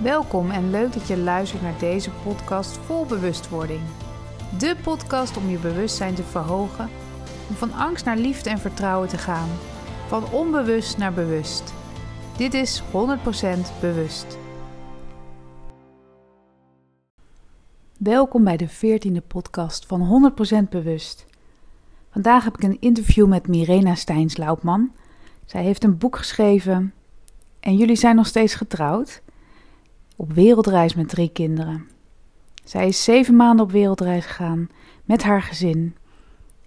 Welkom en leuk dat je luistert naar deze podcast vol bewustwording. De podcast om je bewustzijn te verhogen, om van angst naar liefde en vertrouwen te gaan, van onbewust naar bewust. Dit is 100% bewust. Welkom bij de 14e podcast van 100% bewust. Vandaag heb ik een interview met Mirena Steins-Laupman. Zij heeft een boek geschreven en jullie zijn nog steeds getrouwd. Op wereldreis met drie kinderen. Zij is zeven maanden op wereldreis gegaan met haar gezin.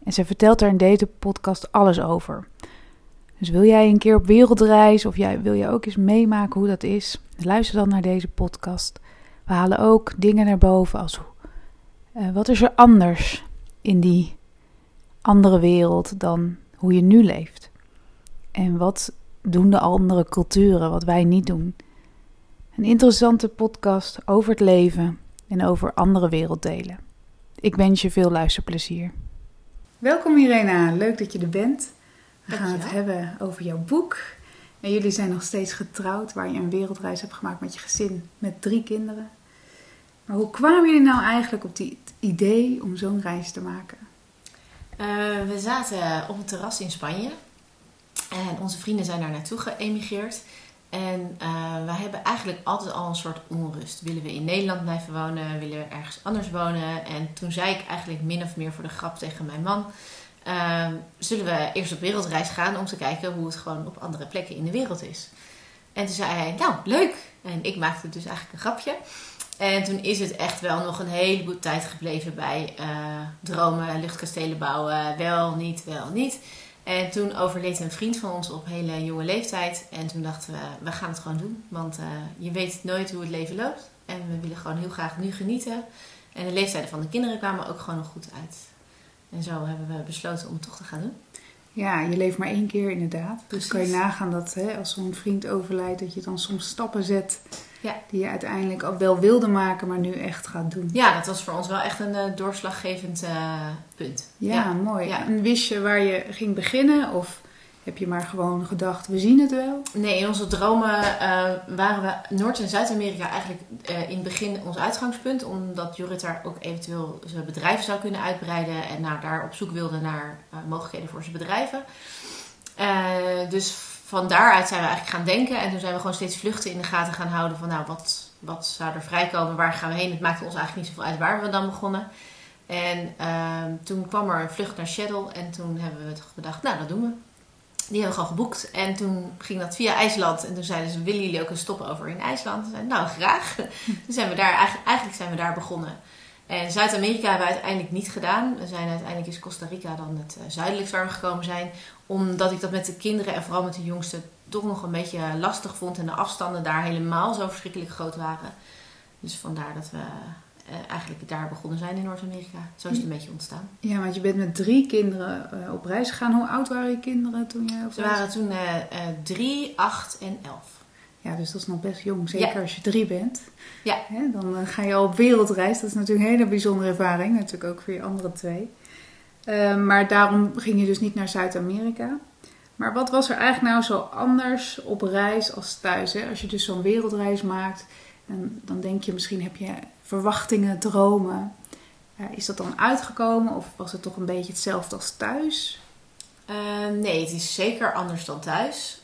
En zij vertelt er in deze podcast alles over. Dus wil jij een keer op wereldreis of jij, wil je ook eens meemaken hoe dat is? Luister dan naar deze podcast. We halen ook dingen naar boven als uh, wat is er anders in die andere wereld dan hoe je nu leeft? En wat doen de andere culturen wat wij niet doen? Een interessante podcast over het leven en over andere werelddelen. Ik wens je veel luisterplezier. Welkom Irena, leuk dat je er bent. We gaan het hebben over jouw boek. En jullie zijn nog steeds getrouwd, waar je een wereldreis hebt gemaakt met je gezin, met drie kinderen. Maar hoe kwamen jullie nou eigenlijk op die, het idee om zo'n reis te maken? Uh, we zaten op een terras in Spanje. En onze vrienden zijn daar naartoe geëmigreerd. En uh, we hebben eigenlijk altijd al een soort onrust. Willen we in Nederland blijven wonen? Willen we ergens anders wonen? En toen zei ik eigenlijk min of meer voor de grap tegen mijn man... Uh, zullen we eerst op wereldreis gaan om te kijken hoe het gewoon op andere plekken in de wereld is. En toen zei hij, nou, leuk. En ik maakte dus eigenlijk een grapje. En toen is het echt wel nog een heleboel tijd gebleven bij uh, dromen, luchtkastelen bouwen. Wel, niet, wel, niet. En toen overleed een vriend van ons op hele jonge leeftijd. En toen dachten we, we gaan het gewoon doen. Want uh, je weet nooit hoe het leven loopt. En we willen gewoon heel graag nu genieten. En de leeftijden van de kinderen kwamen ook gewoon nog goed uit. En zo hebben we besloten om het toch te gaan doen. Ja, je leeft maar één keer inderdaad. Dus kan je nagaan dat hè, als zo'n vriend overlijdt, dat je dan soms stappen zet ja. die je uiteindelijk ook wel wilde maken, maar nu echt gaat doen. Ja, dat was voor ons wel echt een uh, doorslaggevend uh, punt. Ja, ja. mooi. Ja. En wist je waar je ging beginnen of heb je maar gewoon gedacht, we zien het wel? Nee, in onze dromen uh, waren we Noord- en Zuid-Amerika eigenlijk in het begin ons uitgangspunt. Omdat Jorrit daar ook eventueel zijn bedrijven zou kunnen uitbreiden. En nou, daar op zoek wilde naar mogelijkheden voor zijn bedrijven. dus van daaruit zijn we eigenlijk gaan denken. En toen zijn we gewoon steeds vluchten in de gaten gaan houden. Van nou, wat, wat zou er vrijkomen? Waar gaan we heen? Het maakte ons eigenlijk niet zoveel uit waar we dan begonnen. En toen kwam er een vlucht naar Seattle. En toen hebben we gedacht, nou, dat doen we. Die hebben we gewoon geboekt. En toen ging dat via IJsland. En toen zeiden ze, willen jullie ook een stopover in IJsland? Toen zeiden nou, graag. toen zijn we daar, eigenlijk, zijn we daar begonnen. En Zuid-Amerika hebben we uiteindelijk niet gedaan. We zijn uiteindelijk is Costa Rica dan het uh, zuidelijkst waar we gekomen zijn. Omdat ik dat met de kinderen en vooral met de jongsten toch nog een beetje lastig vond. En de afstanden daar helemaal zo verschrikkelijk groot waren. Dus vandaar dat we uh, eigenlijk daar begonnen zijn in Noord-Amerika. Zo is het een beetje ontstaan. Ja, want je bent met drie kinderen uh, op reis gegaan. Hoe oud waren je kinderen toen je op Ze waren toen drie, acht en elf. Ja, dus dat is nog best jong, zeker ja. als je drie bent. Ja. Hè, dan ga je al op wereldreis. Dat is natuurlijk een hele bijzondere ervaring. Natuurlijk ook voor je andere twee. Maar daarom ging je dus niet naar Zuid-Amerika. Maar wat was er eigenlijk nou zo anders op reis als thuis? Hè? Als je dus zo'n wereldreis maakt, dan, dan denk je misschien heb je verwachtingen, dromen. Uh, is dat dan uitgekomen of was het toch een beetje hetzelfde als thuis? nee, het is zeker anders dan thuis.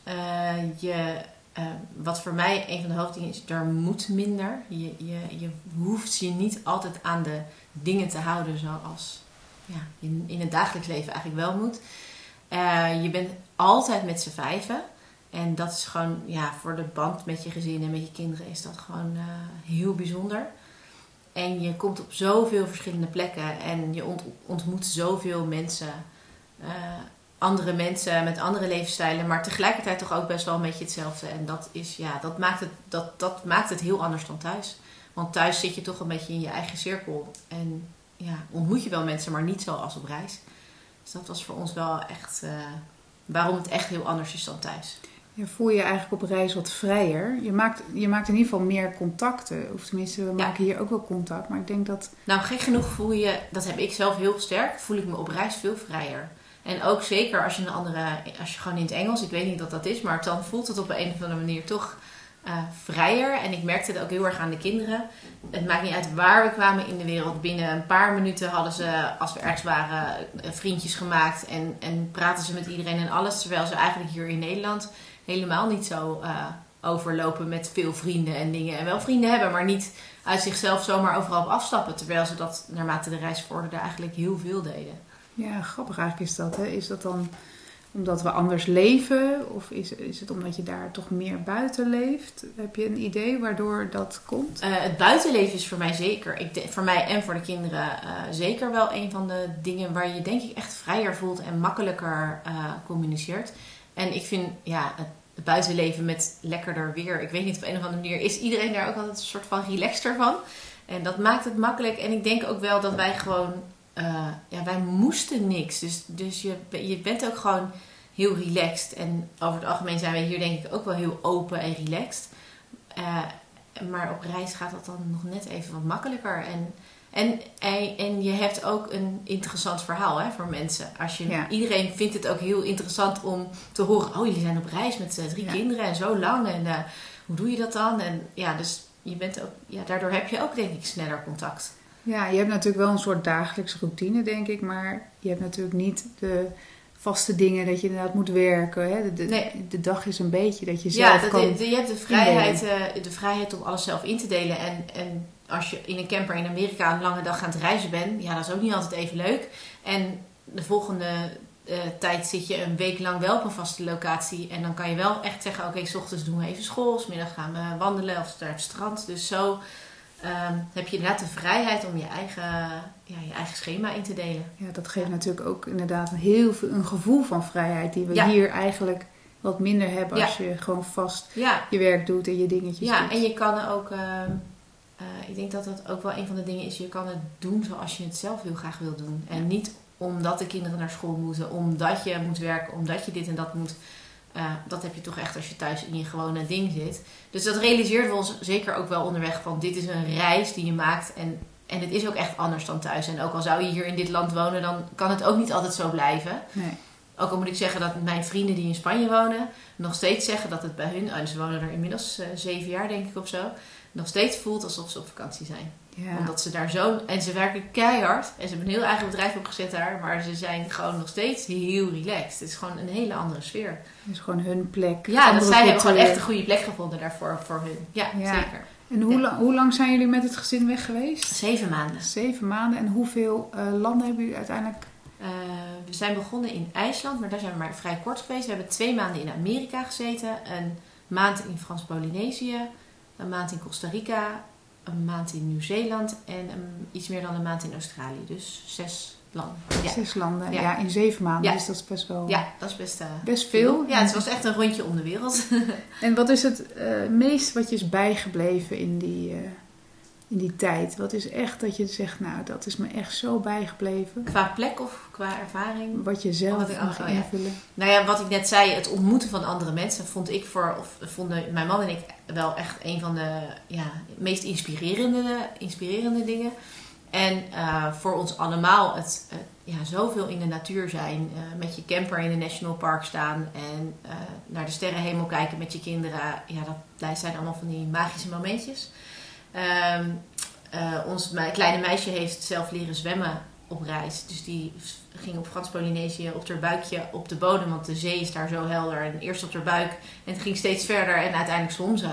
je uh, wat voor mij een van de hoofddingen is, er moet minder. Je, je, je hoeft je niet altijd aan de dingen te houden zoals ja, in, in het dagelijks leven eigenlijk wel moet. Je bent altijd met z'n vijven. En dat is gewoon, ja, voor de band met je gezin en met je kinderen is dat gewoon heel bijzonder. En je komt op zoveel verschillende plekken en je ont ontmoet zoveel mensen andere mensen met andere levensstijlen, maar tegelijkertijd toch ook best wel een beetje hetzelfde. En dat, is, ja, dat, maakt het, dat, dat maakt het heel anders dan thuis. Want thuis zit je toch een beetje in je eigen cirkel. En ja, ontmoet je wel mensen, maar niet zoals op reis. Dus dat was voor ons wel echt uh, waarom het echt heel anders is dan thuis. Voel je eigenlijk op reis wat vrijer. Je maakt, je maakt in ieder geval meer contacten. Of tenminste, we ja. maken hier ook wel contact. Maar ik denk dat... Nou, gek genoeg voel je... Dat heb ik zelf heel sterk. Voel ik me op reis veel vrijer. En ook zeker als je een andere, als je gewoon in het Engels, ik weet niet wat dat is, maar dan voelt het op een of andere manier toch eh, vrijer. En ik merkte het ook heel erg aan de kinderen. Het maakt niet uit waar we kwamen in de wereld. Binnen een paar minuten hadden ze, als we ergens waren, eh, vriendjes gemaakt. En, en praten ze met iedereen en alles. Terwijl ze eigenlijk hier in Nederland helemaal niet zo uh, overlopen met veel vrienden en dingen. En wel vrienden hebben, maar niet uit zichzelf zomaar overal op afstappen. Terwijl ze dat naarmate de reis vorderde eigenlijk heel veel deden. Ja, grappig eigenlijk is dat. Hè? Is dat dan omdat we anders leven? Of is, is het omdat je daar toch meer buiten leeft? Heb je een idee waardoor dat komt? Uh, het buitenleven is voor mij zeker, ik voor mij en voor de kinderen, uh, zeker wel een van de dingen waar je denk ik echt vrijer voelt en makkelijker uh, communiceert. En ik vind ja, het, het, buitenleven met lekkerder weer, ik weet niet op een of andere manier, is iedereen daar ook altijd een soort van relaxter van. En dat maakt het makkelijk. En ik denk ook wel dat wij gewoon uh, ja, wij moesten niks. Dus, dus je, je bent ook gewoon heel relaxed. En over het algemeen zijn wij hier denk ik ook wel heel open en relaxed. Uh, maar op reis gaat dat dan nog net even wat makkelijker. En, en, en, je hebt ook een interessant verhaal hè, voor mensen. Als je, Ja. Iedereen vindt het ook heel interessant om te horen... oh, jullie zijn op reis met eh, drie Ja. kinderen en zo lang. En eh, hoe doe je dat dan? En ja, dus je bent ook, ja, daardoor heb je ook denk ik sneller contact. Ja, je hebt natuurlijk wel een soort dagelijkse routine, denk ik. Maar je hebt natuurlijk niet de vaste dingen dat je inderdaad moet werken. Hè? De, de, Nee. de dag is een beetje dat je Ja, zelf dat, kan... je, je hebt de vrijheid, eh, de vrijheid om alles zelf in te delen. En, en als je in een camper in Amerika een lange dag aan het reizen bent, ja, dat is ook niet altijd even leuk. En de volgende eh, tijd zit je een week lang wel op een vaste locatie. En dan kan je wel echt zeggen: Oké, s ochtends doen we even school, s middag gaan we wandelen of naar het strand. Dus zo ehm, heb je inderdaad de vrijheid om je eigen, ja, je eigen schema in te delen. Ja, dat geeft natuurlijk ook inderdaad een heel veel, een gevoel van vrijheid die we Ja. hier eigenlijk wat minder hebben als je gewoon vast je werk doet en je dingetjes Ja, doet. en je kan ook, ehm, eh, ik denk dat dat ook wel een van de dingen is, je kan het doen zoals je het zelf heel graag wil doen. En niet omdat de kinderen naar school moeten, omdat je moet werken, omdat je dit en dat moet. Eh, dat heb je toch echt als je thuis in je gewone ding zit. Dus dat realiseerden we ons zeker ook wel onderweg van dit is een reis die je maakt en, en het is ook echt anders dan thuis. En ook al zou je hier in dit land wonen, dan kan het ook niet altijd zo blijven. Nee. Ook al moet ik zeggen dat mijn vrienden die in Spanje wonen nog steeds zeggen dat het bij hun, oh, ze wonen er inmiddels eh, zeven jaar denk ik of zo, nog steeds voelt alsof ze op vakantie zijn. Ja. Omdat ze daar zo, en ze werken keihard en ze hebben een heel eigen bedrijf opgezet daar, maar ze zijn gewoon nog steeds heel relaxed. Het is gewoon een hele andere sfeer. Het is gewoon hun plek. Ja, dat zij hebben gewoon echt een goede plek gevonden daarvoor voor hun. Ja, Ja. zeker. En hoe, Ja. lang, hoe lang zijn jullie met het gezin weg geweest? Zeven maanden. Zeven maanden. En hoeveel eh, landen hebben jullie uiteindelijk? Eh, we zijn begonnen in IJsland, maar daar zijn we maar vrij kort geweest. We hebben twee maanden in Amerika gezeten, een maand in Frans-Polynesië, een maand in Costa Rica, een maand in Nieuw-Zeeland en een- iets meer dan een maand in Australië. Dus zes landen. Ja, Zes landen. Ja. Ja. in zeven maanden. Ja. Dus dat is best wel ja dat is best, eh, best veel. Ja, het was echt een rondje om de wereld. En wat is het eh, meest wat je is bijgebleven in die, eh, in die tijd? Wat is echt dat je zegt, nou, dat is me echt zo bijgebleven. Qua plek of qua ervaring? Wat je zelf Wat ik- mag oh, ja. Nou ja, wat ik net zei, het ontmoeten van andere mensen vond ik voor, of vonden mijn man en ik wel echt een van de ja, meest inspirerende, inspirerende dingen. En eh, voor ons allemaal het ja, zoveel in de natuur zijn, eh, met je camper in een national park staan en eh, naar de sterrenhemel kijken met je kinderen. Ja, dat zijn allemaal van die magische momentjes. Ehm, eh, ons me- kleine meisje heeft zelf leren zwemmen op reis. Dus die ging op Frans-Polynesië op haar buikje op de bodem, want de zee is daar zo helder. En eerst op haar buik en het ging steeds verder en uiteindelijk zwom ze.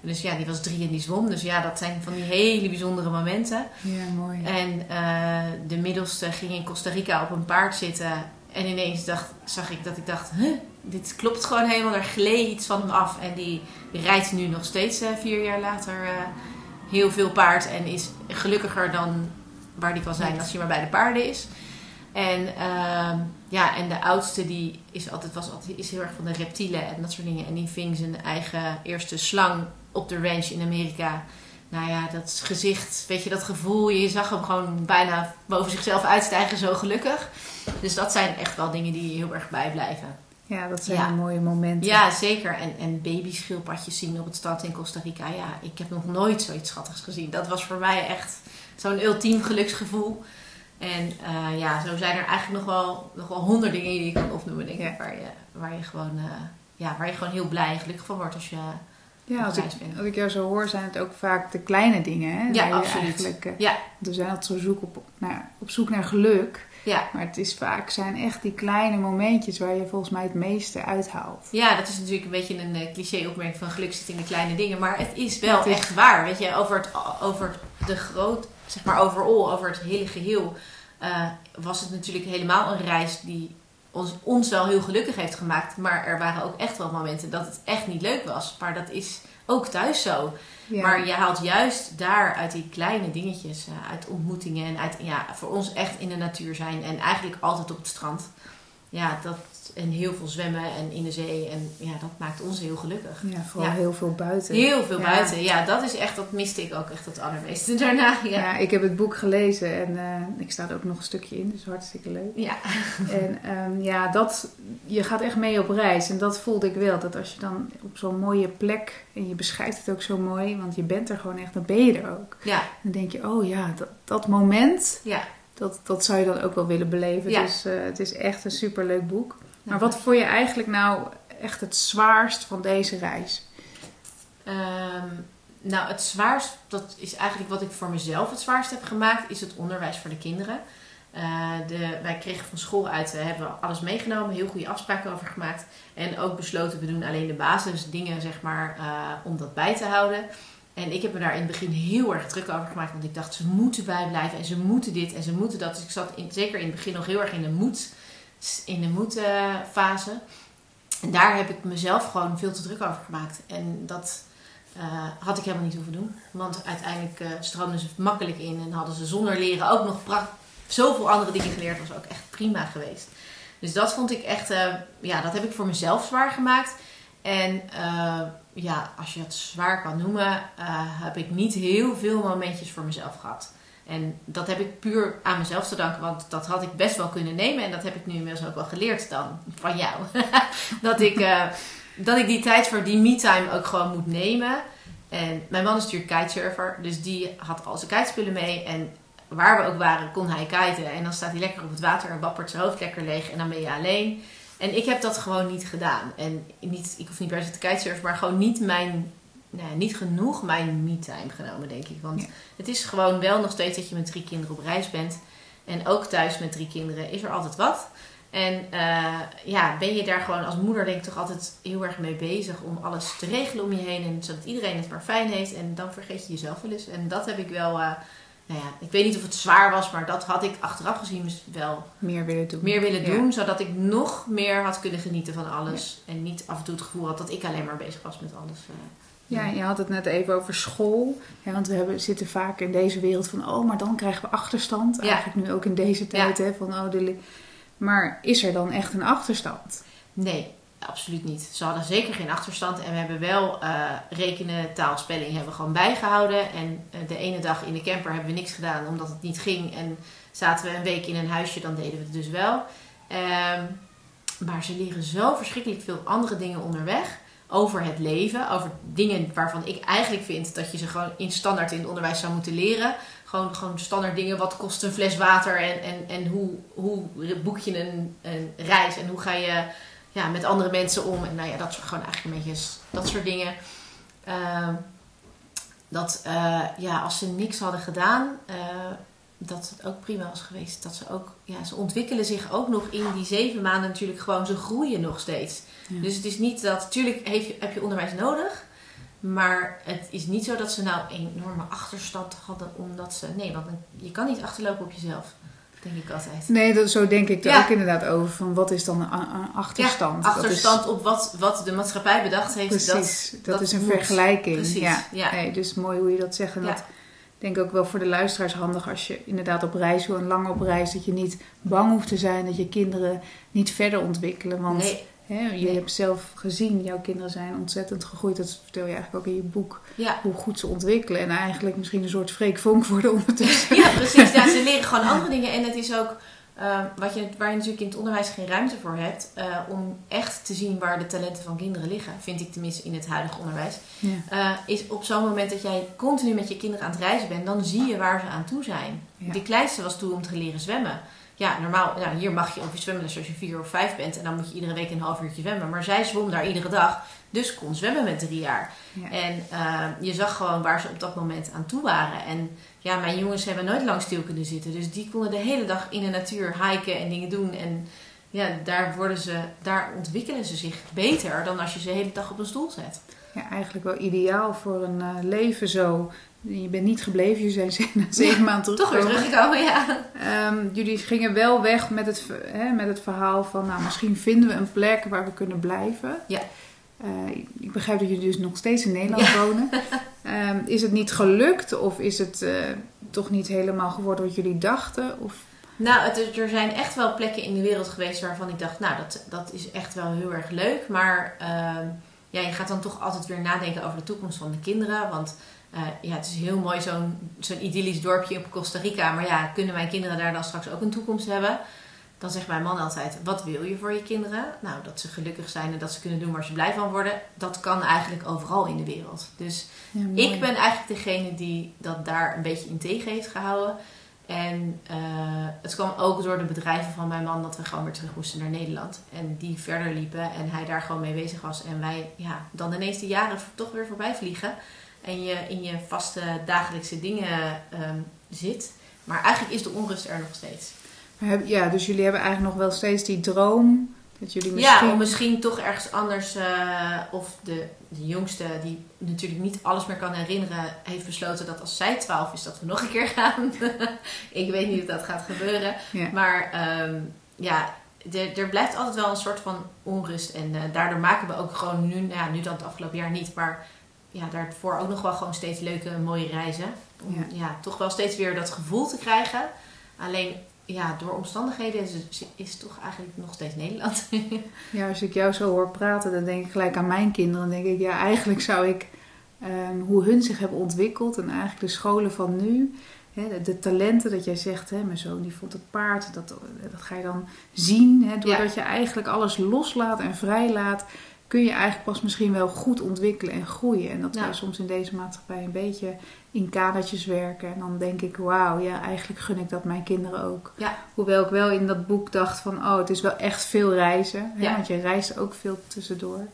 Dus ja, die was drie en die zwom. Dus ja, dat zijn van die hele bijzondere momenten. Ja, mooi. En eh, de middelste ging in Costa Rica op een paard zitten. En ineens dacht, zag ik dat ik dacht, huh, dit klopt gewoon helemaal. Er gleed iets van hem af. En die rijdt nu nog steeds eh, vier jaar later heel veel paard. En is gelukkiger dan waar die kan zijn als hij maar bij de paarden is. En, ehm, ja, en de oudste die is, altijd, was altijd, is heel erg van de reptielen en dat soort dingen. En die ving zijn eigen eerste slang op de ranch in Amerika. Nou ja, dat gezicht, weet je, dat gevoel. Je zag hem gewoon bijna boven zichzelf uitstijgen, zo gelukkig. Dus dat zijn echt wel dingen die heel erg bijblijven. Ja, dat zijn Ja. mooie momenten. Ja, zeker. En, en babyschildpadjes zien op het strand in Costa Rica. Ja, ik heb nog nooit zoiets schattigs gezien. Dat was voor mij echt zo'n ultiem geluksgevoel. En eh, ja, zo zijn er eigenlijk nog wel, nog wel honderd dingen die je kan opnoemen, denk ik. Ja. Waar, je, waar, je gewoon, eh, ja, waar je gewoon heel blij en gelukkig van wordt als je, Ja, als ik, als ik jou zo hoor, zijn het ook vaak de kleine dingen. Hè? Ja, absoluut. Uh, ja. We zijn altijd zo zoek op, nou, op zoek naar geluk. Ja. Maar het is vaak zijn echt die kleine momentjes waar je volgens mij het meeste uithaalt. Ja, dat is natuurlijk een beetje een uh, cliché-opmerking van geluk zit in de kleine dingen. Maar het is wel echt waar. Weet je, over, het, over de groot, zeg maar overal, over het hele geheel, uh, was het natuurlijk helemaal een reis die ons, ons wel heel gelukkig heeft gemaakt. Maar er waren ook echt wel momenten dat het echt niet leuk was. Maar dat is ook thuis zo. Ja. Maar je haalt juist daar uit die kleine dingetjes, uh, uit ontmoetingen en uit ja, voor ons echt in de natuur zijn en eigenlijk altijd op het strand. Ja, dat en heel veel zwemmen en in de zee en ja, dat maakt ons heel gelukkig. Ja, vooral heel veel buiten. Heel veel Ja. buiten, ja, dat is echt, dat miste ik ook echt het allermeeste daarna. Ja, Ja, ik heb het boek gelezen en eh, ik sta er ook nog een stukje in, dus hartstikke leuk. ja. En ehm, ja, dat, je gaat echt mee op reis. En dat voelde ik wel. Dat als je dan op zo'n mooie plek, en je beschrijft het ook zo mooi, want je bent er gewoon echt, dan ben je er ook. ja, Dan denk je, oh ja, dat, dat moment, ja. dat, dat zou je dan ook wel willen beleven. Ja. Dus eh, het is echt een superleuk boek. Maar wat vond je eigenlijk nou echt het zwaarst van deze reis? Ehm, nou, het zwaarst, dat is eigenlijk wat ik voor mezelf het zwaarst heb gemaakt, is het onderwijs voor de kinderen. Eh, de, wij kregen van school uit, we hebben alles meegenomen, heel goede afspraken over gemaakt. En ook besloten, we doen alleen de basisdingen, zeg maar, eh, om dat bij te houden. En ik heb me daar in het begin heel erg druk over gemaakt, want ik dacht, ze moeten bijblijven en ze moeten dit en ze moeten dat. Dus ik zat zeker in het begin nog heel erg in de moed, in de moedfase. En daar heb ik mezelf gewoon veel te druk over gemaakt. En dat eh, had ik helemaal niet hoeven doen. Want uiteindelijk eh stroomden ze makkelijk in en hadden ze zonder leren ook nog zoveel andere dingen geleerd. Dat was ook echt prima geweest. Dus dat vond ik echt, eh, ja, dat heb ik voor mezelf zwaar gemaakt. En ja, als je het zwaar kan noemen, heb ik niet heel veel momentjes voor mezelf gehad. En dat heb ik puur aan mezelf te danken, want dat had ik best wel kunnen nemen. En dat heb ik nu inmiddels ook wel geleerd dan van jou. dat, ik, eh, dat ik die tijd voor die me-time ook gewoon moet nemen. En mijn man is natuurlijk kitesurfer, dus die had al zijn kitespullen mee. En waar we ook waren, kon hij kiten. En dan staat hij lekker op het water en wappert zijn hoofd lekker leeg. En dan ben je alleen. En ik heb dat gewoon niet gedaan. En niet, ik hoef niet per se te kitesurfen, maar gewoon niet mijn... Nou, niet genoeg mijn me-time genomen, denk ik. Want Ja. het is gewoon wel nog steeds dat je met drie kinderen op reis bent. En ook thuis met drie kinderen is er altijd wat. En eh, ja, ben je daar gewoon als moeder denk ik toch altijd heel erg mee bezig om alles te regelen om je heen. En zodat iedereen het maar fijn heeft. En dan vergeet je jezelf wel eens. En dat heb ik wel, eh, nou ja, ik weet niet of het zwaar was, maar dat had ik achteraf gezien dus wel Meer willen doen. meer willen Ja. doen. Zodat ik nog meer had kunnen genieten van alles. En niet af en toe het gevoel had dat ik alleen maar bezig was met alles. eh. Ja, je had het net even over school. Ja, want we hebben, zitten vaak in deze wereld van, oh, maar dan krijgen we achterstand. Ja. Eigenlijk nu ook in deze tijd, hè, van, oh, de Maar is er dan echt een achterstand? Nee, absoluut niet. Ze hadden zeker geen achterstand. En we hebben wel eh, rekenen, taal, spelling hebben we gewoon bijgehouden. En eh, de ene dag in de camper hebben we niks gedaan omdat het niet ging. En zaten we een week in een huisje, dan deden we het dus wel. Ehm, maar ze leren zo verschrikkelijk veel andere dingen onderweg. Over het leven, over dingen waarvan ik eigenlijk vind dat je ze gewoon in standaard in het onderwijs zou moeten leren. Gewoon, gewoon standaard dingen. Wat kost een fles water en, en, en hoe, hoe boek je een, een reis en hoe ga je ja, met andere mensen om. En nou ja, dat soort gewoon eigenlijk een beetje dat soort dingen. Ehm, dat eh, ja, als ze niks hadden gedaan, eh, dat het ook prima was geweest. Dat ze ook, ja, ze ontwikkelen zich ook nog in die zeven maanden natuurlijk gewoon. Ze groeien nog steeds. Ja. Dus het is niet dat, natuurlijk heb je, heb je onderwijs nodig. Maar het is niet zo dat ze nou een enorme achterstand hadden omdat ze... Nee, want je kan niet achterlopen op jezelf. Denk ik altijd. Nee, dat, zo denk ik er Ja. ook inderdaad over. Van wat is dan een, een achterstand? Ja, achterstand op wat, wat de maatschappij bedacht heeft. Precies, dat, dat is een moet. vergelijking. Precies, Ja. Nee, dus mooi hoe je dat zegt. En Ja. dat denk ook wel voor de luisteraars handig als je inderdaad op reis wil en lang op reis. Dat je niet bang hoeft te zijn dat je kinderen niet verder ontwikkelen. Want nee, hè, je Nee. hebt zelf gezien, jouw kinderen zijn ontzettend gegroeid. Dat vertel je eigenlijk ook in je boek. ja. Hoe goed ze ontwikkelen. En eigenlijk misschien een soort Freek Vonk worden ondertussen. ja, precies. Ja, ze leren gewoon andere dingen. En het is ook eh, wat je, waar je natuurlijk in het onderwijs geen ruimte voor hebt. eh, om echt te zien waar de talenten van kinderen liggen. Vind ik tenminste in het huidige onderwijs. Ja. eh, is op zo'n moment dat jij continu met je kinderen aan het reizen bent. Dan zie je waar ze aan toe zijn. Ja. De kleinste was toe om te leren zwemmen. ja, normaal, nou, hier mag je op je zwemles als je vier of vijf bent. En dan moet je iedere week een half uurtje zwemmen. Maar zij zwom daar iedere dag. Dus kon zwemmen met drie jaar. Ja. En eh, je zag gewoon waar ze op dat moment aan toe waren. En ja, mijn jongens hebben nooit lang stil kunnen zitten. Dus die konden de hele dag in de natuur hiken en dingen doen. En ja, daar, worden ze, daar ontwikkelen ze zich beter dan als je ze de hele dag op een stoel zet. Ja, eigenlijk wel ideaal voor een eh, leven zo. Je bent niet gebleven, je zijn na zeven maanden Toch weer teruggekomen. teruggekomen, ja. Ehm, jullie gingen wel weg met het, hè, met het verhaal van, nou, misschien vinden we een plek waar we kunnen blijven. Ja. Eh, ik begrijp dat jullie dus nog steeds in Nederland wonen. Ehm, is het niet gelukt of is het eh, toch niet helemaal geworden wat jullie dachten? Of, Nou, het, er zijn echt wel plekken in de wereld geweest waarvan ik dacht, nou, dat, dat is echt wel heel erg leuk. Maar ehm, ja, je gaat dan toch altijd weer nadenken over de toekomst van de kinderen. Want eh, ja, het is heel mooi zo'n zo'n idyllisch dorpje op Costa Rica. Maar ja, kunnen mijn kinderen daar dan straks ook een toekomst hebben? Dan zegt mijn man altijd, wat wil je voor je kinderen? Nou, dat ze gelukkig zijn en dat ze kunnen doen waar ze blij van worden. Dat kan eigenlijk overal in de wereld. Dus ja, ik ben eigenlijk degene die dat daar een beetje in tegen heeft gehouden. En eh, het kwam ook door de bedrijven van mijn man dat we gewoon weer terug moesten naar Nederland. En die verder liepen en hij daar gewoon mee bezig was. En wij ja, dan ineens de jaren toch weer voorbij vliegen. En je in je vaste dagelijkse dingen ehm, zit. Maar eigenlijk is de onrust er nog steeds. Ja, dus jullie hebben eigenlijk nog wel steeds die droom dat jullie misschien... Ja, om misschien toch ergens anders. eh, of de, de jongste, die natuurlijk niet alles meer kan herinneren, heeft besloten dat als zij 12 is, dat we nog een keer gaan. ik weet niet of dat gaat gebeuren. Ja. Maar ehm, ja, er, blijft altijd wel een soort van onrust. En eh, daardoor maken we ook gewoon nu, nou ja, nu dan het afgelopen jaar niet, maar ja, daarvoor ook nog wel gewoon steeds leuke, mooie reizen. Om Ja. ja. toch wel steeds weer dat gevoel te krijgen. Alleen ja, door omstandigheden is het, is het toch eigenlijk nog steeds Nederland. Ja, als ik jou zo hoor praten, dan denk ik gelijk aan mijn kinderen. Dan denk ik, ja, eigenlijk zou ik ehm, hoe hun zich hebben ontwikkeld en eigenlijk de scholen van nu, de talenten dat jij zegt, hè, mijn zoon die vond het paard, dat, dat ga je dan zien. Hè, doordat je eigenlijk alles loslaat en vrijlaat, kun je eigenlijk pas misschien wel goed ontwikkelen en groeien. En dat Ja. wij soms in deze maatschappij een beetje in kadertjes werken. En dan denk ik, wauw, ja, eigenlijk gun ik dat mijn kinderen ook. Ja. Hoewel ik wel in dat boek dacht van, oh, het is wel echt veel reizen. Hè, Ja. Want je reist ook veel tussendoor.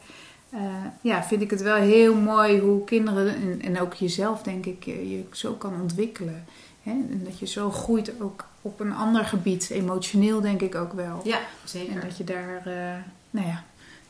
Eh, ja, vind ik het wel heel mooi hoe kinderen, en, en ook jezelf denk ik, je, je zo kan ontwikkelen. Hè? En dat je zo groeit ook op een ander gebied, emotioneel denk ik ook wel. Ja, En zeker. dat je daar, eh, nou ja,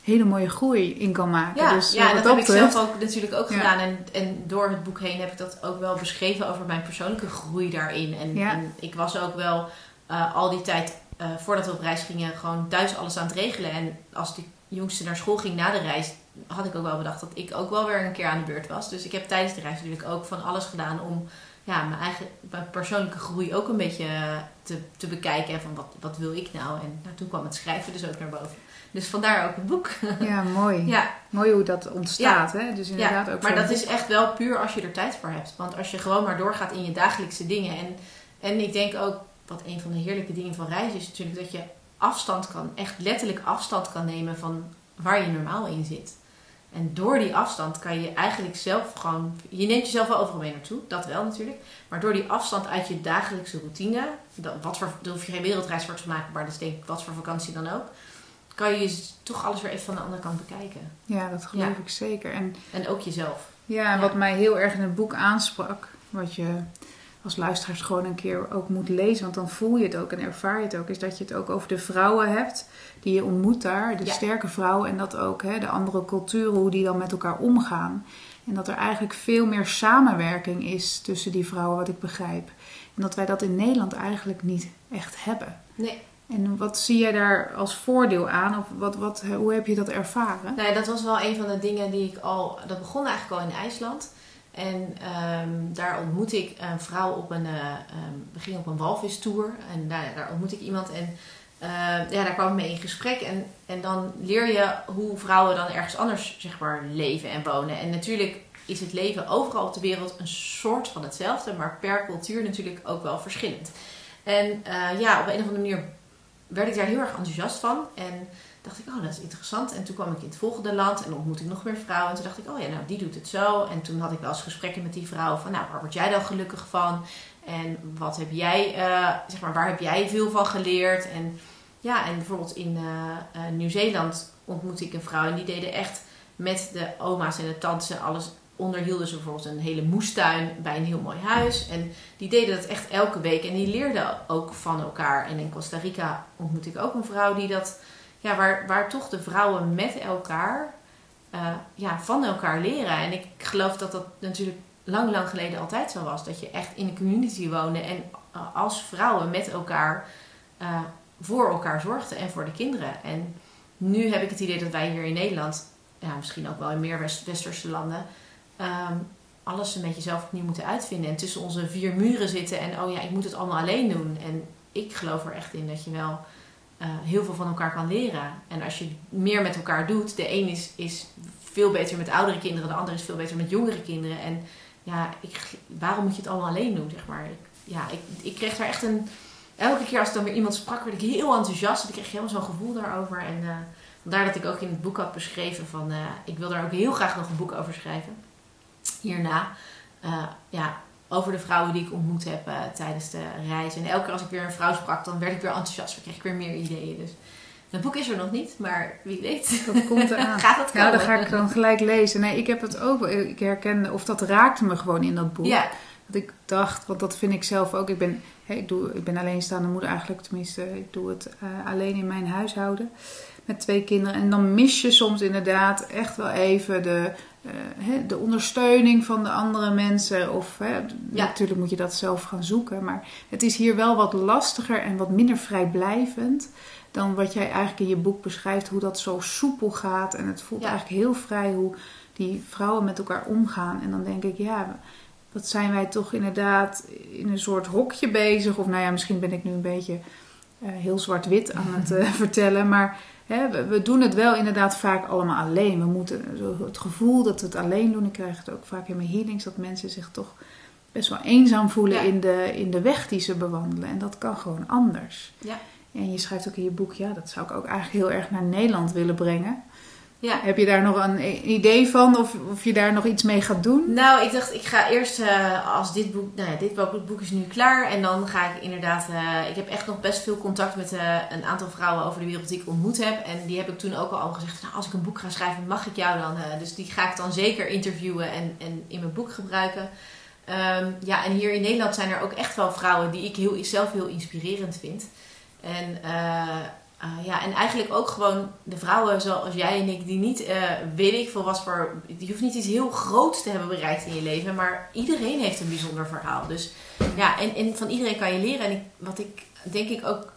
hele mooie groei in kan maken. Ja, dus ja wat dat heb ik zelf ook natuurlijk ook Ja. gedaan. En, en door het boek heen heb ik dat ook wel beschreven over mijn persoonlijke groei daarin. En, Ja. en ik was ook wel eh, al die tijd, eh, voordat we op reis gingen, gewoon thuis alles aan het regelen. En als die jongste naar school ging na de reis, had ik ook wel bedacht dat ik ook wel weer een keer aan de beurt was. Dus ik heb tijdens de reis natuurlijk ook van alles gedaan om ja, mijn eigen mijn persoonlijke groei ook een beetje eh, te, te bekijken. En van wat, wat wil ik nou? En nou, toen kwam het schrijven dus ook naar boven. Dus vandaar ook het boek. Ja, mooi. ja, Mooi hoe dat ontstaat. Hè? Dus inderdaad ja, ook maar dat is echt wel puur als je er tijd voor hebt. Want als je gewoon maar doorgaat in je dagelijkse dingen. En, en ik denk ook, wat een van de heerlijke dingen van reizen is natuurlijk dat je afstand kan, echt letterlijk afstand kan nemen van waar je normaal in zit. En door die afstand kan je eigenlijk zelf gewoon, je neemt jezelf wel overal mee naartoe, dat wel natuurlijk. Maar door die afstand uit je dagelijkse routine, dat, wat voor, daar hoef je geen wereldreis voor te maken, maar dat is denk ik wat voor vakantie dan ook. Kan je toch alles weer even van de andere kant bekijken. Ja, dat geloof Ja. ik zeker. En En ook jezelf. Ja, en Ja. wat mij heel erg in het boek aansprak, wat je als luisteraars gewoon een keer ook moet lezen, want dan voel je het ook en ervaar je het ook, is dat je het ook over de vrouwen hebt die je ontmoet daar, de Ja. sterke vrouwen en dat ook hè, de andere culturen, hoe die dan met elkaar omgaan. En dat er eigenlijk veel meer samenwerking is tussen die vrouwen, wat ik begrijp. En dat wij dat in Nederland eigenlijk niet echt hebben. Nee. En wat zie jij daar als voordeel aan? Of wat, wat, hoe heb je dat ervaren? Nou dat was wel een van de dingen die ik al. Dat begon eigenlijk al in IJsland. En ehm, daar ontmoette ik een vrouw op een. eh, ehm, we gingen op een walvistour. En daar ontmoette ik iemand. En eh, ja, daar kwam ik mee in gesprek. En, en dan leer je hoe vrouwen dan ergens anders zeg maar, leven en wonen. En natuurlijk is het leven overal op de wereld een soort van hetzelfde. Maar per cultuur natuurlijk ook wel verschillend. En eh, ja, op een of andere manier werd ik daar heel erg enthousiast van. En dacht ik, oh, dat is interessant. En toen kwam ik in het volgende land en ontmoette ik nog meer vrouwen. En toen dacht ik, oh ja, nou, die doet het zo. En toen had ik wel eens gesprekken met die vrouw van, nou, waar word jij dan gelukkig van? En wat heb jij, uh, zeg maar, waar heb jij veel van geleerd? En ja, en bijvoorbeeld in uh, uh, Nieuw-Zeeland ontmoette ik een vrouw en die deden echt met de oma's en de tantes alles onderhielden ze bijvoorbeeld een hele moestuin bij een heel mooi huis. En die deden dat echt elke week en die leerden ook van elkaar. En in Costa Rica ontmoette ik ook een vrouw die dat, ja, waar, waar toch de vrouwen met elkaar, uh, ja, van elkaar leren. En ik geloof dat dat natuurlijk lang, lang geleden altijd zo was. Dat je echt in een community woonde en als vrouwen met elkaar uh, voor elkaar zorgden en voor de kinderen. En nu heb ik het idee dat wij hier in Nederland, ja, misschien ook wel in meer West westerse landen, um, alles een beetje zelf opnieuw moeten uitvinden. En tussen onze vier muren zitten en oh ja, ik moet het allemaal alleen doen. En ik geloof er echt in dat je wel uh, heel veel van elkaar kan leren. En als je meer met elkaar doet, de een is, is veel beter met oudere kinderen, de ander is veel beter met jongere kinderen. En ja, ik, waarom moet je het allemaal alleen doen, zeg maar? Ja, ik, ik kreeg daar echt een... Elke keer als ik dan weer iemand sprak, werd ik heel enthousiast. En ik kreeg helemaal zo'n gevoel daarover. En uh, vandaar dat ik ook in het boek had beschreven van... Uh, ik wil daar ook heel graag nog een boek over schrijven. Hierna. Uh, ja, over de vrouwen die ik ontmoet heb tijdens de reis. En elke keer als ik weer een vrouw sprak, dan werd ik weer enthousiast. Dan kreeg ik weer meer ideeën. Dus het boek is er nog niet, maar wie weet. Dat komt eraan. Gaat dat komen? Ja, dan ga ik dan gelijk lezen. Nee, ik heb het ook. Ik herkende, of dat raakte me gewoon in dat boek. Ja. Dat ik dacht, want dat vind ik zelf ook. Ik ben, ik doe, ik ben alleenstaande moeder eigenlijk, tenminste, ik doe het uh, alleen in mijn huishouden met twee kinderen. En dan mis je soms inderdaad echt wel even de, de ondersteuning van de andere mensen. Of ja. natuurlijk moet je dat zelf gaan zoeken. Maar het is hier wel wat lastiger en wat minder vrijblijvend dan wat jij eigenlijk in je boek beschrijft, hoe dat zo soepel gaat. En het voelt ja. eigenlijk heel vrij hoe die vrouwen met elkaar omgaan. En dan denk ik, ja, wat zijn wij toch inderdaad in een soort hokje bezig. Of nou ja, misschien ben ik nu een beetje uh, heel zwart-wit aan het uh, vertellen. Maar we, we, doen het wel inderdaad vaak allemaal alleen. We moeten het gevoel dat we het alleen doen. Ik krijg het ook vaak in mijn healings, dat mensen zich toch best wel eenzaam voelen ja. in, de, in de weg die ze bewandelen. En dat kan gewoon anders. Ja. En je schrijft ook in je boek, ja, dat zou ik ook eigenlijk heel erg naar Nederland willen brengen. Ja. Heb je daar nog een idee van of, of je daar nog iets mee gaat doen? Nou, ik dacht, ik ga eerst uh, als dit boek, nou ja, dit boek, boek is nu klaar. En dan ga ik inderdaad, uh, ik heb echt nog best veel contact met uh, een aantal vrouwen over de wereld die ik ontmoet heb. En die heb ik toen ook al gezegd, nou, als ik een boek ga schrijven, mag ik jou dan. dus die ga ik dan zeker interviewen en, en in mijn boek gebruiken. Um, ja, en hier in Nederland zijn er ook echt wel vrouwen die ik heel, zelf heel inspirerend vind. En, uh, uh, ja, en eigenlijk ook gewoon de vrouwen zoals jij en ik, die niet, uh, weet ik veel was voor. Je hoeft niet iets heel groots te hebben bereikt in je leven, maar iedereen heeft een bijzonder verhaal. Dus ja, en, en van iedereen kan je leren. En ik, wat ik denk ik ook.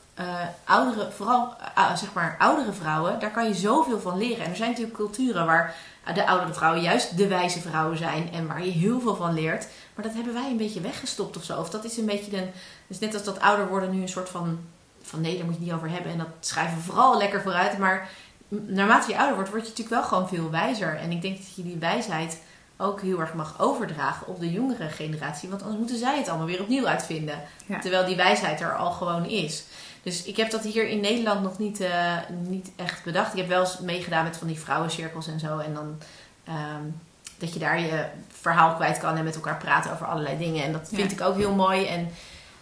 oudere, vooral zeg maar oudere vrouwen, daar kan je zoveel van leren. En er zijn natuurlijk culturen waar de oudere vrouwen juist de wijze vrouwen zijn en waar je heel veel van leert. Maar dat hebben wij een beetje weggestopt of zo. Of dat is een beetje een. Dus net als dat ouder worden nu een soort van van nee, daar moet je het niet over hebben. En dat schrijven we vooral lekker vooruit. Maar naarmate je ouder wordt, word je natuurlijk wel gewoon veel wijzer. En ik denk dat je die wijsheid ook heel erg mag overdragen op de jongere generatie. Want anders moeten zij het allemaal weer opnieuw uitvinden. Ja. Terwijl die wijsheid er al gewoon is. Dus ik heb dat hier in Nederland nog niet, uh, niet echt bedacht. Ik heb wel eens meegedaan met van die vrouwencirkels en zo. En dan um, dat je daar je verhaal kwijt kan en met elkaar praten over allerlei dingen. En dat vind ja. ik ook heel mooi. En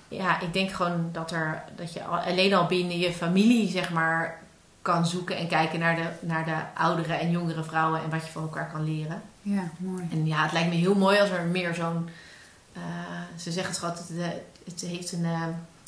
ja, ik denk gewoon dat, er, dat je alleen al binnen je familie, zeg maar, kan zoeken en kijken naar de, naar de oudere en jongere vrouwen en wat je van elkaar kan leren. Ja, mooi. En ja, het lijkt me heel mooi als er meer zo'n. Uh, ze zeggen het gewoon, het, het heeft een. Uh,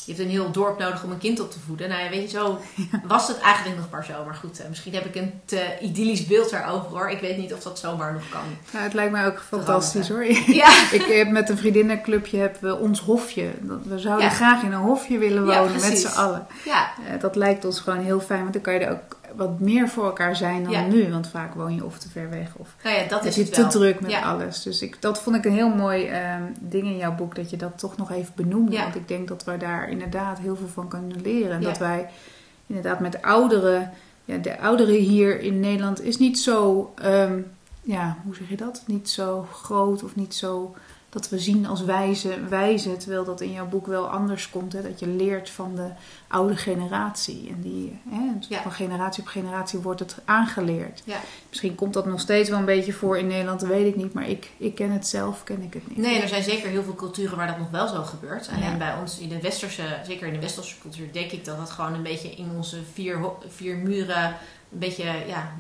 je hebt een heel dorp nodig om een kind op te voeden. Nou ja, weet je, zo was het eigenlijk nog maar zo. Maar goed, misschien heb ik een te idyllisch beeld daarover hoor. Ik weet niet of dat zomaar nog kan. Nou, het lijkt mij ook fantastisch hoor. Ja. ik heb met een vriendinnenclubje hebben we ons hofje. We zouden ja. graag in een hofje willen wonen ja, met z'n allen. Ja. Uh, dat lijkt ons gewoon heel fijn, want dan kan je er ook wat meer voor elkaar zijn dan nu. Want vaak woon je of te ver weg of nou ja, dat is je te druk met alles. Dus ik, dat vond ik een heel mooi um, ding in jouw boek, dat je dat toch nog even benoemde. Want ik denk dat wij daar inderdaad heel veel van kunnen leren. En dat wij inderdaad met ouderen, ja, de ouderen hier in Nederland is niet zo, um, ja, hoe zeg je dat? Niet zo groot of niet zo dat we zien als wijze, wijze, terwijl dat in jouw boek wel anders komt. Hè? Dat je leert van de oude generatie. En die, hè, van generatie op generatie wordt het aangeleerd. Ja. Misschien komt dat nog steeds wel een beetje voor in Nederland, dat weet ik niet. Maar ik, ik ken het zelf, ken ik het niet. Nee, er zijn zeker heel veel culturen waar dat nog wel zo gebeurt. Alleen bij ons in de westerse, zeker in de westerse cultuur, denk ik dat dat gewoon een beetje in onze vier, vier muren een beetje ja,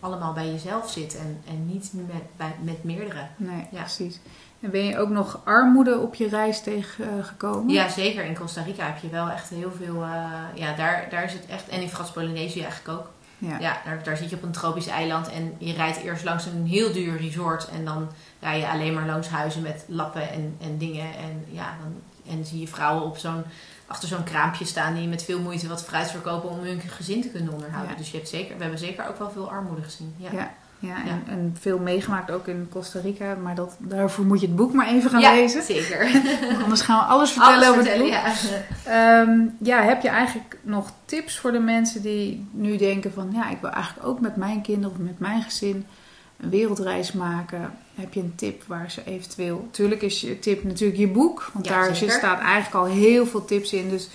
allemaal bij jezelf zit en, en niet met, bij, met meerdere. Nee, precies. En ben je ook nog armoede op je reis tegengekomen? ja, zeker. In Costa Rica heb je wel echt heel veel. Uh, ja, daar, daar is het echt. En in Frans-Polynesië eigenlijk ook. Ja, ja daar, daar zit je op een tropisch eiland en je rijdt eerst langs een heel duur resort. En dan rij je alleen maar langs huizen met lappen en, en dingen. En ja, dan en zie je vrouwen op zo'n, achter zo'n kraampje staan die met veel moeite wat fruit verkopen om hun gezin te kunnen onderhouden. Dus je hebt zeker, we hebben zeker ook wel veel armoede gezien. Ja. ja. Ja, en, en, veel meegemaakt ook in Costa Rica. Maar dat, daarvoor moet je het boek maar even gaan ja, lezen. zeker. Anders gaan we alles vertellen over het boek. Ja. Um, ja, heb je eigenlijk nog tips voor de mensen die nu denken van... Ja, ik wil eigenlijk ook met mijn kinderen of met mijn gezin een wereldreis maken. Heb je een tip waar ze eventueel... Tuurlijk is je tip natuurlijk je boek. Want daar staat eigenlijk al heel veel tips in. Dus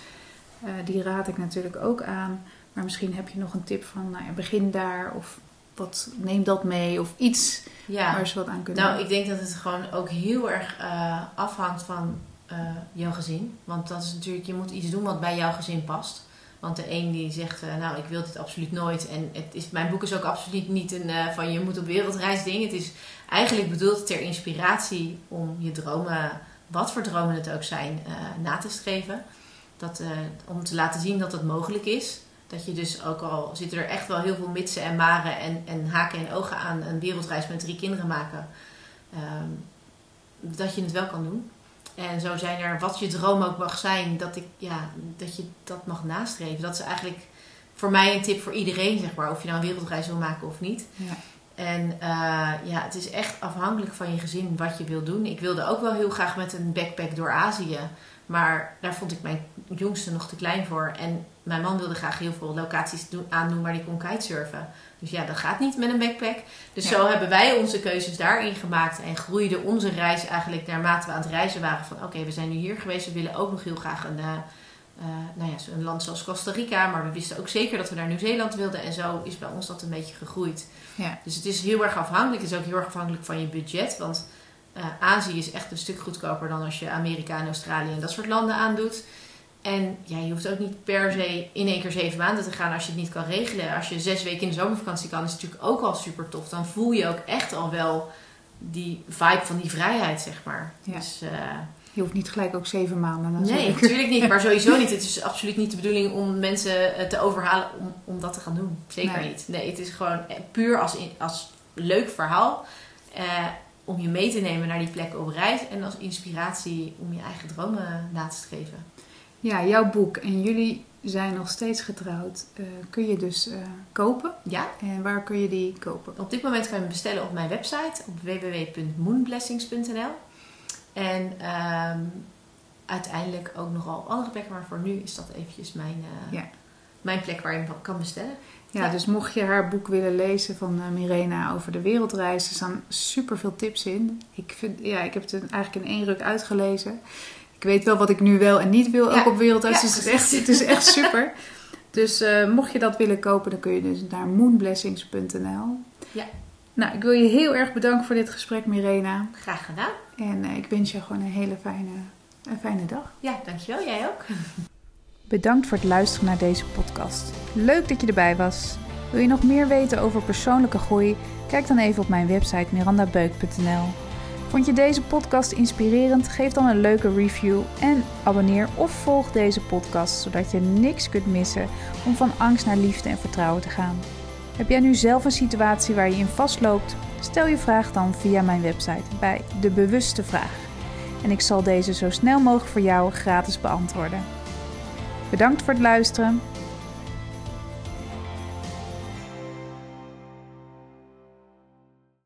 uh, die raad ik natuurlijk ook aan. Maar misschien heb je nog een tip van... Nou ja, begin daar of wat, neem dat mee of iets ja. waar ze wat aan kunnen Nou, ik denk dat het gewoon ook heel erg uh, afhangt van uh, jouw gezin. Want dat is natuurlijk, je moet iets doen wat bij jouw gezin past. Want de een die zegt, uh, nou, ik wil dit absoluut nooit. En het is, mijn boek is ook absoluut niet een van je moet op wereldreis ding. Het is eigenlijk bedoeld ter inspiratie om je dromen, wat voor dromen het ook zijn, na te streven. Dat, om te laten zien dat het mogelijk is. Dat je dus ook al zitten er echt wel heel veel mitsen en maren en, en haken en ogen aan een wereldreis met drie kinderen maken. Ehm, dat je het wel kan doen. En zo zijn er, wat je droom ook mag zijn, dat, ik, ja, dat je dat mag nastreven. Dat is eigenlijk voor mij een tip voor iedereen, zeg maar. Of je nou een wereldreis wil maken of niet. Ja. En uh, ja, het is echt afhankelijk van je gezin wat je wil doen. Ik wilde ook wel heel graag met een backpack door Azië. Maar daar vond ik mijn jongste nog te klein voor. En mijn man wilde graag heel veel locaties doen, aandoen waar hij kon kitesurfen. Dus ja, dat gaat niet met een backpack. Dus zo hebben wij onze keuzes daarin gemaakt. En groeide onze reis eigenlijk naarmate we aan het reizen waren. Van oké, we zijn nu hier geweest. We willen ook nog heel graag een, uh, uh, nou ja, een land zoals Costa Rica. Maar we wisten ook zeker dat we naar Nieuw-Zeeland wilden. En zo is bij ons dat een beetje gegroeid. Ja. Dus het is heel erg afhankelijk. Het is ook heel erg afhankelijk van je budget. Want uh, Azië is echt een stuk goedkoper dan als je Amerika en Australië en dat soort landen aandoet. En ja, je hoeft ook niet per se in één keer zeven maanden te gaan als je het niet kan regelen. Als je zes weken in de zomervakantie kan, is het natuurlijk ook al super tof. Dan voel je ook echt al wel die vibe van die vrijheid, zeg maar. Ja. Dus, uh, je hoeft niet gelijk ook zeven maanden. Nee, natuurlijk niet. Maar sowieso niet. Het is absoluut niet de bedoeling om mensen eh, te overhalen om, om dat te gaan doen. Zeker niet. Nee, het is gewoon puur als, als leuk verhaal. Uh, om je mee te nemen naar die plek op reis. En als inspiratie om je eigen dromen na te streven. Ja, jouw boek. En jullie zijn nog steeds getrouwd. Uh, kun je dus uh, kopen. Ja. En waar kun je die kopen? Op dit moment kan je hem bestellen op mijn website. Op www.moonblessings.nl En uh, uiteindelijk ook nogal andere plekken. Maar voor nu is dat eventjes mijn, uh, ja. mijn plek waar je hem kan bestellen. Ja, dus mocht je haar boek willen lezen van Mirena over de wereldreis, er staan super veel tips in. Ik, vind, ja, ik heb het eigenlijk in één ruk uitgelezen. Ik weet wel wat ik nu wel en niet wil, ook op wereldreis. dus het is echt, het is echt super. Dus uh, mocht je dat willen kopen, dan kun je dus naar moonblessings.nl. Ja. Nou, ik wil je heel erg bedanken voor dit gesprek, Mirena. Graag gedaan. En uh, ik wens je gewoon een hele fijne, een fijne dag. Ja, dankjewel. Jij ook. Bedankt voor het luisteren naar deze podcast. Leuk dat je erbij was. Wil je nog meer weten over persoonlijke groei? Kijk dan even op mijn website mirandabeuk.nl. Vond je deze podcast inspirerend? Geef dan een leuke review en abonneer of volg deze podcast zodat je niks kunt missen om van angst naar liefde en vertrouwen te gaan. Heb jij nu zelf een situatie waar je in vastloopt? Stel je vraag dan via mijn website bij De Bewuste Vraag. En ik zal deze zo snel mogelijk voor jou gratis beantwoorden. Bedankt voor het luisteren.